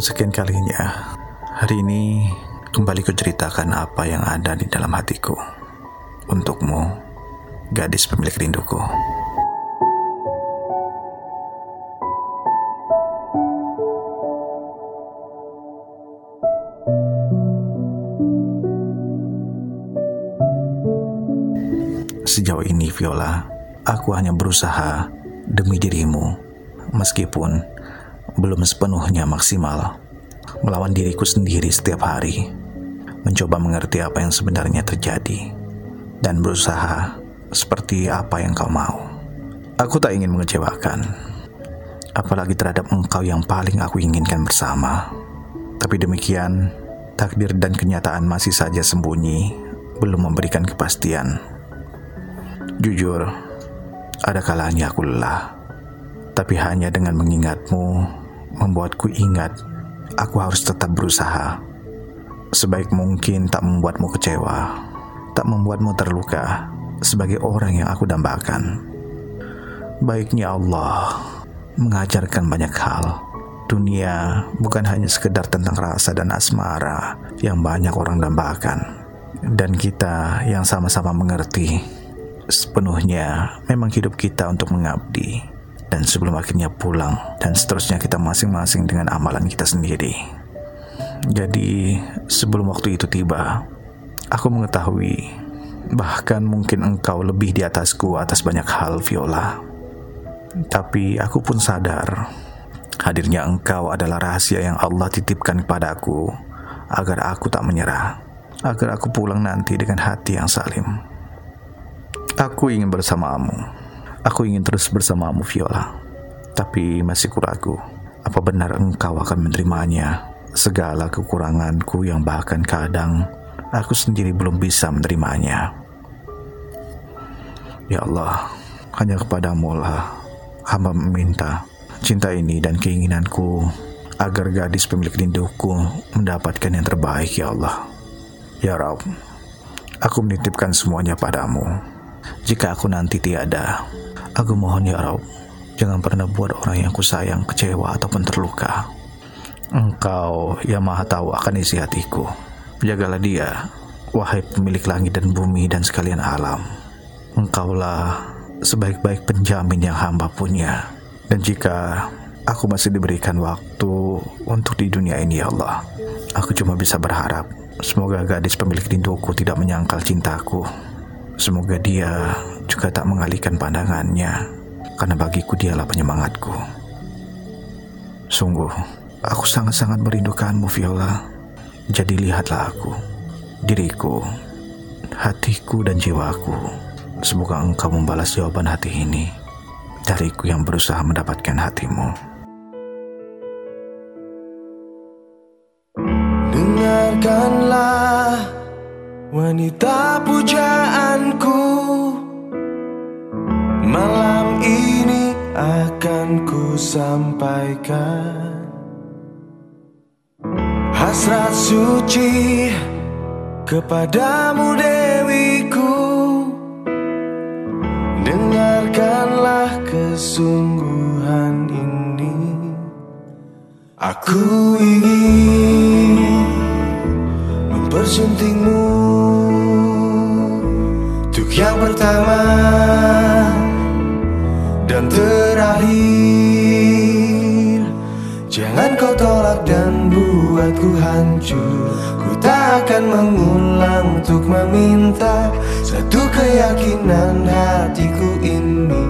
kesekian kalinya, hari ini kembali kuceritakan apa yang ada di dalam hatiku. Untukmu, gadis pemilik rinduku. Sejauh ini Viola, aku hanya berusaha demi dirimu, meskipun belum sepenuhnya maksimal. Melawan diriku sendiri setiap hari, mencoba mengerti apa yang sebenarnya terjadi, dan berusaha seperti apa yang kau mau. Aku tak ingin mengecewakan, apalagi terhadap engkau yang paling aku inginkan bersama. Tapi demikian, takdir dan kenyataan masih saja sembunyi, belum memberikan kepastian. Jujur, ada kalanya aku lelah, tapi hanya dengan mengingatmu membuatku ingat aku harus tetap berusaha. Sebaik mungkin tak membuatmu kecewa, tak membuatmu terluka sebagai orang yang aku dambakan. Baiknya Allah mengajarkan banyak hal. Dunia bukan hanya sekedar tentang rasa dan asmara yang banyak orang dambakan. Dan kita yang sama-sama mengerti sepenuhnya memang hidup kita untuk mengabdi dan sebelum akhirnya pulang dan seterusnya kita masing-masing dengan amalan kita sendiri. Jadi sebelum waktu itu tiba, aku mengetahui bahkan mungkin engkau lebih di atasku atas banyak hal Viola. Tapi aku pun sadar hadirnya engkau adalah rahasia yang Allah titipkan kepadaku agar aku tak menyerah, agar aku pulang nanti dengan hati yang salim. Aku ingin bersamamu. Aku ingin terus bersamamu, Viola. Tapi masih kuragu, apa benar engkau akan menerimanya? Segala kekuranganku yang bahkan kadang aku sendiri belum bisa menerimanya. Ya Allah, hanya kepadamu lah hamba meminta cinta ini dan keinginanku agar gadis pemilik rinduku mendapatkan yang terbaik ya Allah. Ya Rabb, aku menitipkan semuanya padamu. Jika aku nanti tiada, aku mohon ya Rabb, jangan pernah buat orang yang kusayang kecewa ataupun terluka. Engkau yang maha tahu akan isi hatiku. Jagalah dia, wahai pemilik langit dan bumi dan sekalian alam. Engkaulah sebaik-baik penjamin yang hamba punya. Dan jika aku masih diberikan waktu untuk di dunia ini ya Allah, aku cuma bisa berharap semoga gadis pemilik rinduku tidak menyangkal cintaku Semoga dia juga tak mengalihkan pandangannya, karena bagiku dialah penyemangatku. Sungguh, aku sangat-sangat merindukanmu, Viola. Jadi lihatlah aku, diriku, hatiku dan jiwaku. Semoga engkau membalas jawaban hati ini dariku yang berusaha mendapatkan hatimu. Wanita pujaanku Malam ini akan ku sampaikan Hasrat suci kepadamu Dewiku. Dengarkanlah kesungguhan ini. Aku ingin mempersuntingmu yang pertama dan terakhir. Jangan kau tolak dan buatku hancur. Ku tak akan mengulang untuk meminta Satu keyakinan hatiku ini.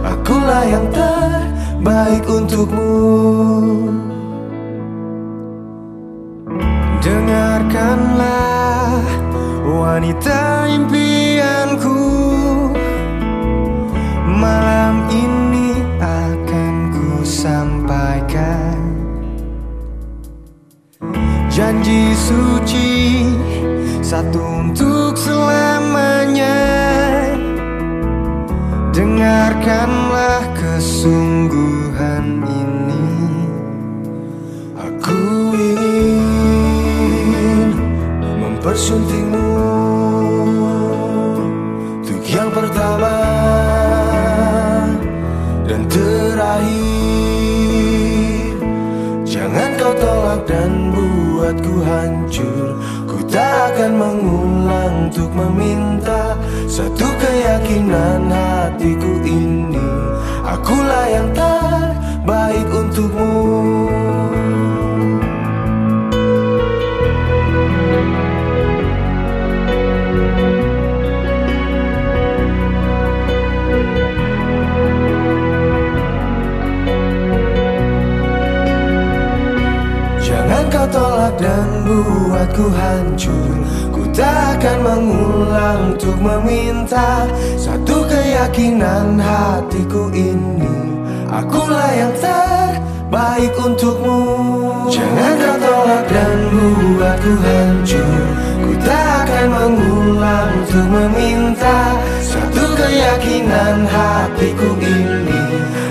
Akulah yang terbaik untukmu. Dengarkanlah wanita impianku suci satu untuk selamanya. Dengarkanlah kesungguhan ini. Aku ingin mempersuntingmu. Pertama dan terakhir Jangan kau tolak dan buatku hancur. Ku tak akan mengulang untuk meminta kau tolak dan buatku hancur. Ku tak akan mengulang untuk meminta Satu keyakinan hatiku ini. Akulah yang terbaik untukmu. Jangan kau tolak dan buatku hancur. Ku tak akan mengulang untuk meminta Satu keyakinan hatiku ini.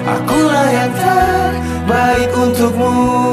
Akulah yang terbaik untukmu Akulah yang terbaik untukmu